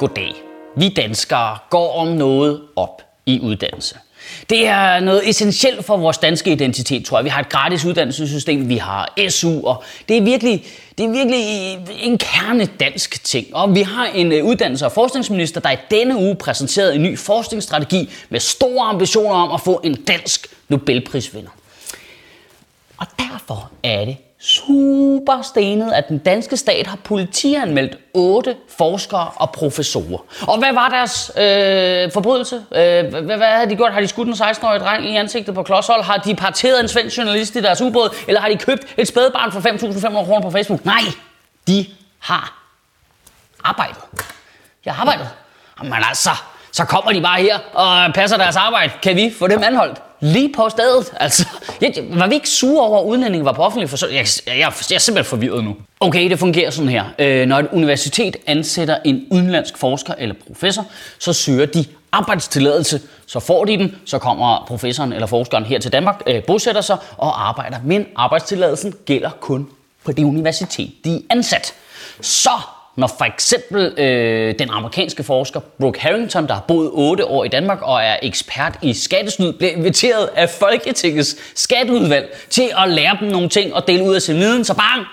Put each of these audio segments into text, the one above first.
Goddag. Vi danskere går om noget op i uddannelse. Det er noget essentielt for vores danske identitet, tror jeg. Vi har et gratis uddannelsessystem, vi har SU, og det er virkelig, det er virkelig en kerne dansk ting. Og vi har en øh, uddannelses- og forskningsminister, der i denne uge præsenterede en ny forskningsstrategi med store ambitioner om at få en dansk Nobelprisvinder. Og derfor er det super stenet, at den danske stat har politianmeldt otte forskere og professorer. Og hvad var deres øh, forbrydelse? Øh, hvad, hvad havde de gjort? Har de skudt en 16-årig dreng i ansigtet på klodshold? Har de parteret en svensk journalist i deres ubåd? Eller har de købt et spædbarn for 5.500 kroner på Facebook? Nej, de har arbejdet. Jeg har arbejdet. Jamen altså, så kommer de bare her og passer deres arbejde. Kan vi få dem anholdt? Lige på stedet. Altså, jeg, var vi ikke sure over, at udlændingen var på offentlig forsørgelse? Jeg, jeg, jeg, jeg er simpelthen forvirret nu. Okay, det fungerer sådan her. Øh, når et universitet ansætter en udenlandsk forsker eller professor, så søger de arbejdstilladelse. Så får de den, så kommer professoren eller forskeren her til Danmark, øh, bosætter sig og arbejder. Men arbejdstilladelsen gælder kun på det universitet, de er ansat. Så når for eksempel øh, den amerikanske forsker Brooke Harrington, der har boet 8 år i Danmark og er ekspert i skattesnyd, bliver inviteret af Folketingets skatteudvalg til at lære dem nogle ting og dele ud af sin viden, så bang!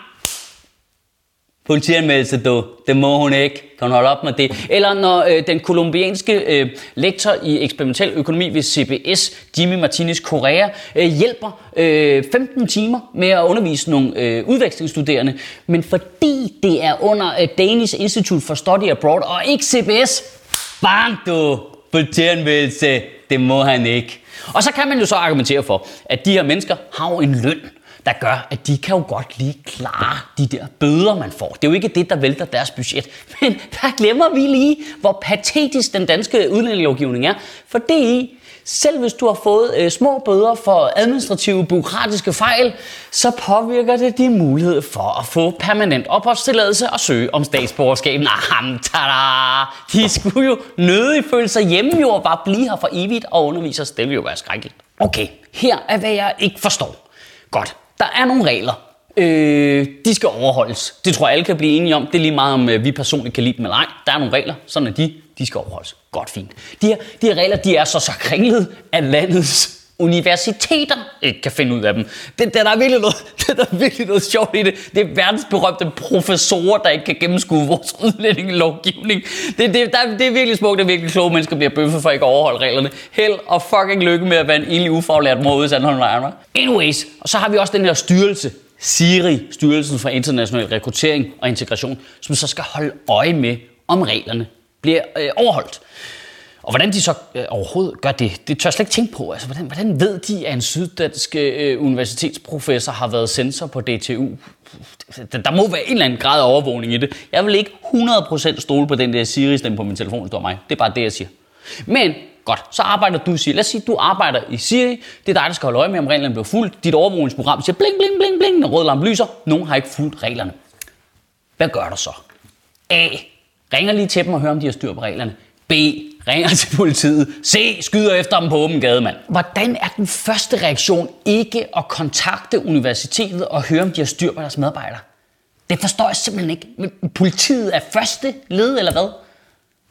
Politianmeldelse, du. Det må hun ikke. Kan hun holde op med det? Eller når øh, den kolumbianske øh, lektor i eksperimentel økonomi ved CBS, Jimmy Martinez Correa, øh, hjælper øh, 15 timer med at undervise nogle øh, udvekslingsstuderende. Men fordi det er under øh, Danish Institute for Study Abroad og ikke CBS, bang du! Politianmeldelse, det må han ikke. Og så kan man jo så argumentere for, at de her mennesker har jo en løn der gør, at de kan jo godt lige klare de der bøder, man får. Det er jo ikke det, der vælter deres budget. Men der glemmer vi lige, hvor patetisk den danske udlændingelovgivning er. For det i, selv hvis du har fået øh, små bøder for administrative, byråkratiske fejl, så påvirker det din mulighed for at få permanent opholdstilladelse og søge om statsborgerskab. Nah, tada! De skulle jo nødig føle sig hjemme jo og bare blive her for evigt og undervise os. Det ville jo være skrækkeligt. Okay, her er hvad jeg ikke forstår. Godt, der er nogle regler. Øh, de skal overholdes. Det tror jeg alle kan blive enige om. Det er lige meget om øh, vi personligt kan lide dem eller ej. Der er nogle regler, sådan er de. De skal overholdes. Godt fint. De her, de her regler, de er så så kringlet, at landets universiteter ikke kan finde ud af dem. Det, det, der, er virkelig noget, det, der er virkelig noget sjovt i det. Det er verdensberømte professorer, der ikke kan gennemskue vores udlændingelovgivning. Det, det, der, det er virkelig smukt, at virkelig kloge mennesker bliver bøffet for ikke at overholde reglerne. Held og fucking lykke med at være en egentlig ufaglært mor ude i Sandholm Anyways, og så har vi også den her styrelse, SIRI, Styrelsen for International Rekruttering og Integration, som så skal holde øje med, om reglerne bliver øh, overholdt. Og hvordan de så øh, overhovedet gør det, det tør jeg slet ikke tænke på. Altså, hvordan, hvordan ved de, at en syddansk øh, universitetsprofessor har været censor på DTU? Der, der må være en eller anden grad af overvågning i det. Jeg vil ikke 100% stole på den der Siri-stemme på min telefon, står mig. Det er bare det, jeg siger. Men godt, så arbejder du, i Siri. lad os sige, du arbejder i Siri. Det er dig, der skal holde øje med, om reglerne bliver fuldt. Dit overvågningsprogram siger bling, bling, bling, bling, når rød lampe lyser. Nogen har ikke fulgt reglerne. Hvad gør du så? A. Ringer lige til dem og hører, om de har styr på reglerne. B. Ringer til politiet. C. Skyder efter dem på åben gade, mand. Hvordan er den første reaktion ikke at kontakte universitetet og høre, om de har styr på deres medarbejdere? Det forstår jeg simpelthen ikke. Men politiet er første led, eller hvad?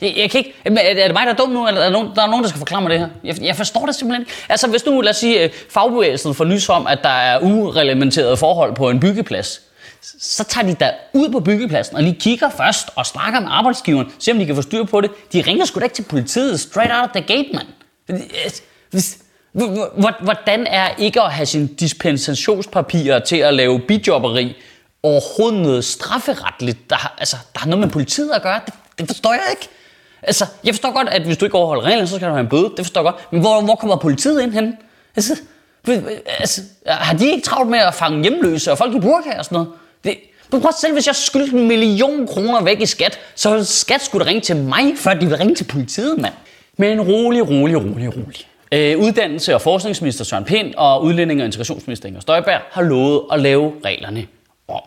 Det, jeg kan ikke, er det mig, der er dum nu, eller er der nogen, der, er nogen, der skal forklare mig det her? Jeg, jeg forstår det simpelthen ikke. Altså, hvis nu, lad os sige, øh, fagbevægelsen får nys om, at der er ureglementerede forhold på en byggeplads, så tager de da ud på byggepladsen og lige kigger først og snakker med arbejdsgiveren, se om de kan få styr på det. De ringer sgu da ikke til politiet straight out of the gate, mand. Altså, hvordan er ikke at have sine dispensationspapirer til at lave bijobberi overhovedet noget strafferetligt, der, altså, der har noget med politiet at gøre? Det, det forstår jeg ikke. Altså, jeg forstår godt, at hvis du ikke overholder reglerne, så skal du have en bøde. Det forstår jeg godt. Men hvor, hvor kommer politiet ind hen? Altså, altså, har de ikke travlt med at fange hjemløse og folk i burka og sådan noget? Det, men prøv selv, hvis jeg skyldte en million kroner væk i skat, så skat skulle ringe til mig, før de ville ringe til politiet, mand. Men rolig, rolig, rolig, rolig. Øh, uddannelse- og forskningsminister Søren Pind og udlænding- og integrationsminister Inger Støjberg har lovet at lave reglerne om.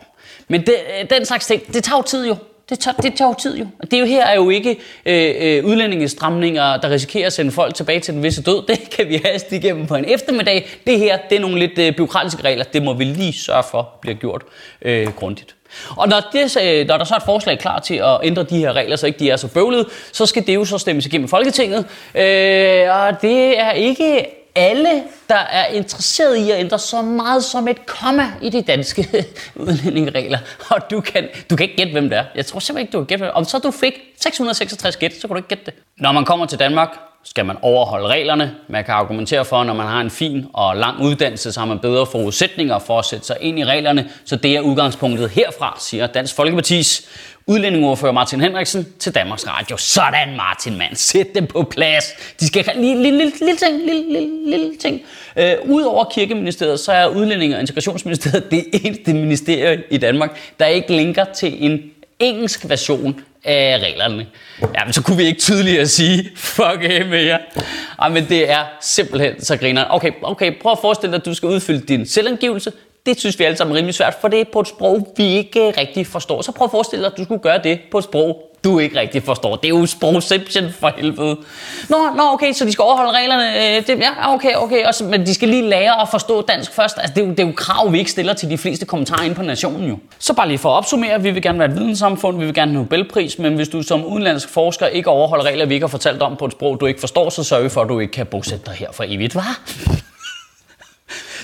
Men det, øh, den slags ting, det tager jo tid jo. Det tager, det tager jo tid jo. Det er jo her er jo ikke øh, øh, udlændingestramninger, der risikerer at sende folk tilbage til den visse død. Det kan vi haste igennem på en eftermiddag. Det her, det er nogle lidt øh, byråkratiske regler. Det må vi lige sørge for bliver gjort øh, grundigt. Og når, det, øh, når der så er et forslag klar til at ændre de her regler, så ikke de er så bøvlede, så skal det jo så stemmes igennem Folketinget. Øh, og det er ikke alle, der er interesseret i at ændre så meget som et komma i de danske udlændingeregler. Og du kan, du kan ikke gætte, hvem det er. Jeg tror simpelthen ikke, du kan gætte, Om så du fik 666 gæt, så kunne du ikke gætte det. Når man kommer til Danmark, skal man overholde reglerne. Man kan argumentere for, at når man har en fin og lang uddannelse, så har man bedre forudsætninger for at sætte sig ind i reglerne. Så det er udgangspunktet herfra, siger Dansk Folkepartis udlændingeordfører Martin Henriksen til Danmarks Radio. Sådan Martin, mand. Sæt dem på plads. De skal have lille, lille, lille, lille ting. Lille, lille, lille ting. Øh, Udover kirkeministeriet, så er udlænding- og integrationsministeriet det eneste ministerie i Danmark, der ikke linker til en engelsk version af reglerne. Ja, men så kunne vi ikke tydeligere sige, fuck af med jer. Ej, men det er simpelthen så griner. Okay, okay, prøv at forestille dig, at du skal udfylde din selvangivelse. Det synes vi alle sammen er rimelig svært, for det er på et sprog, vi ikke rigtig forstår. Så prøv at forestille dig, at du skulle gøre det på et sprog, du ikke rigtig forstår. Det er jo sprogception for helvede. Nå, nå, okay, så de skal overholde reglerne. Øh, det, ja, okay, okay. Og så, men de skal lige lære at forstå dansk først. Altså, det, er jo, det er jo krav, vi ikke stiller til de fleste kommentarer inde på nationen jo. Så bare lige for at opsummere. Vi vil gerne være et videnssamfund, vi vil gerne have Nobelpris, men hvis du som udenlandsk forsker ikke overholder regler, vi ikke har fortalt om på et sprog, du ikke forstår, så sørg for, at du ikke kan bosætte dig her for evigt, var?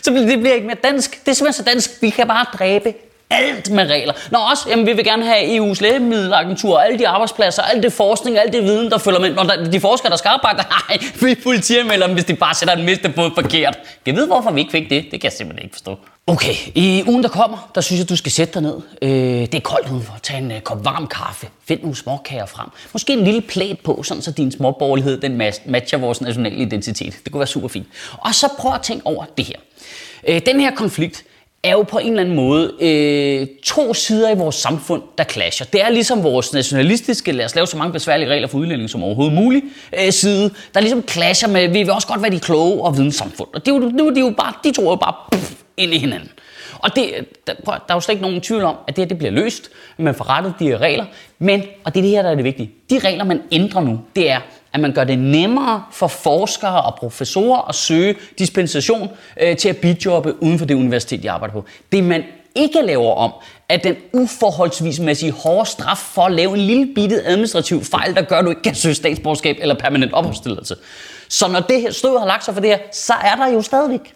Så det bliver ikke mere dansk. Det er simpelthen så dansk. Vi kan bare dræbe alt med regler. Nå også, jamen, vi vil gerne have EU's lægemiddelagentur, alle de arbejdspladser, alt det forskning, alt det viden, der følger med. Når der, de forskere, der skal arbejde, nej, vi politianmelder dem, hvis de bare sætter en miste på forkert. Kan vide, hvorfor vi ikke fik det. Det kan jeg simpelthen ikke forstå. Okay, i ugen, der kommer, der synes jeg, du skal sætte dig ned. Øh, det er koldt udenfor. Tag en uh, kop varm kaffe. Find nogle småkager frem. Måske en lille plæt på, sådan så din småborgerlighed den matcher vores nationale identitet. Det kunne være super fint. Og så prøv at tænke over det her. Øh, den her konflikt, er jo på en eller anden måde øh, to sider i vores samfund, der clasher. Det er ligesom vores nationalistiske, lad os lave så mange besværlige regler for udlænding som overhovedet muligt, øh, side, der ligesom clasher med, vi vil også godt være de kloge og videnssamfund. Og det er jo, nu er de jo bare, de tror jo bare puff, ind i hinanden. Og det, der, der er jo slet ikke nogen tvivl om, at det her det bliver løst, man får rettet de her regler. Men, og det er det her, der er det vigtige, de regler, man ændrer nu, det er, at man gør det nemmere for forskere og professorer at søge dispensation øh, til at bidjobbe uden for det universitet, de arbejder på. Det man ikke laver om, at den uforholdsvismæssige hårde straf for at lave en lille bitte administrativ fejl, der gør, at du ikke kan søge statsborgerskab eller permanent opholdstilladelse. Så når det her støv har lagt sig for det her, så er der jo stadigvæk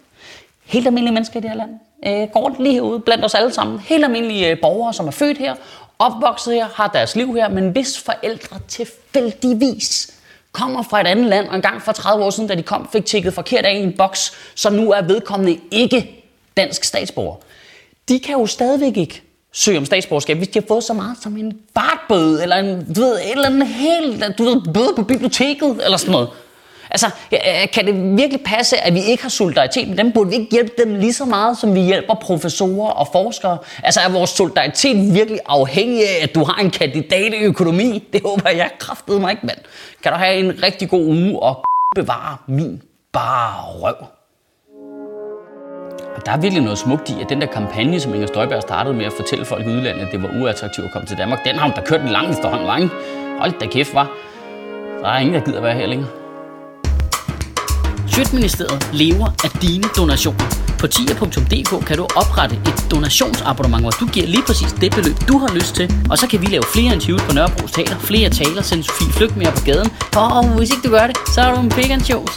helt almindelige mennesker i det her land. Øh, går lige herude blandt os alle sammen. Helt almindelige øh, borgere, som er født her, opvokset her, har deres liv her, men hvis forældre tilfældigvis kommer fra et andet land, og engang for 30 år siden, da de kom, fik tækket forkert af i en boks, så nu er vedkommende ikke dansk statsborger. De kan jo stadigvæk ikke søge om statsborgerskab, hvis de har fået så meget som en fartbøde, eller en, du ved, et eller andet helt, du ved, bøde på biblioteket, eller sådan noget. Altså, øh, kan det virkelig passe, at vi ikke har solidaritet med dem? Burde vi ikke hjælpe dem lige så meget, som vi hjælper professorer og forskere? Altså, er vores solidaritet virkelig afhængig af, at du har en kandidat i økonomi? Det håber jeg kraftede mig ikke, mand. Kan du have en rigtig god uge og bevare min bare røv? Og der er virkelig noget smukt i, at den der kampagne, som Inger Støjberg startede med at fortælle folk i udlandet, at det var uattraktivt at komme til Danmark, den har hun da kørt en lang efterhånden, var ikke? Hold da kæft, var. Der er ingen, der gider være her længere. Sjøtministeriet lever af dine donationer. På tia.dk kan du oprette et donationsabonnement, hvor du giver lige præcis det beløb, du har lyst til. Og så kan vi lave flere interviews på Nørrebro Teater, flere taler, sende Sofie Flygt mere på gaden. Og hvis ikke du gør det, så er du en big shows.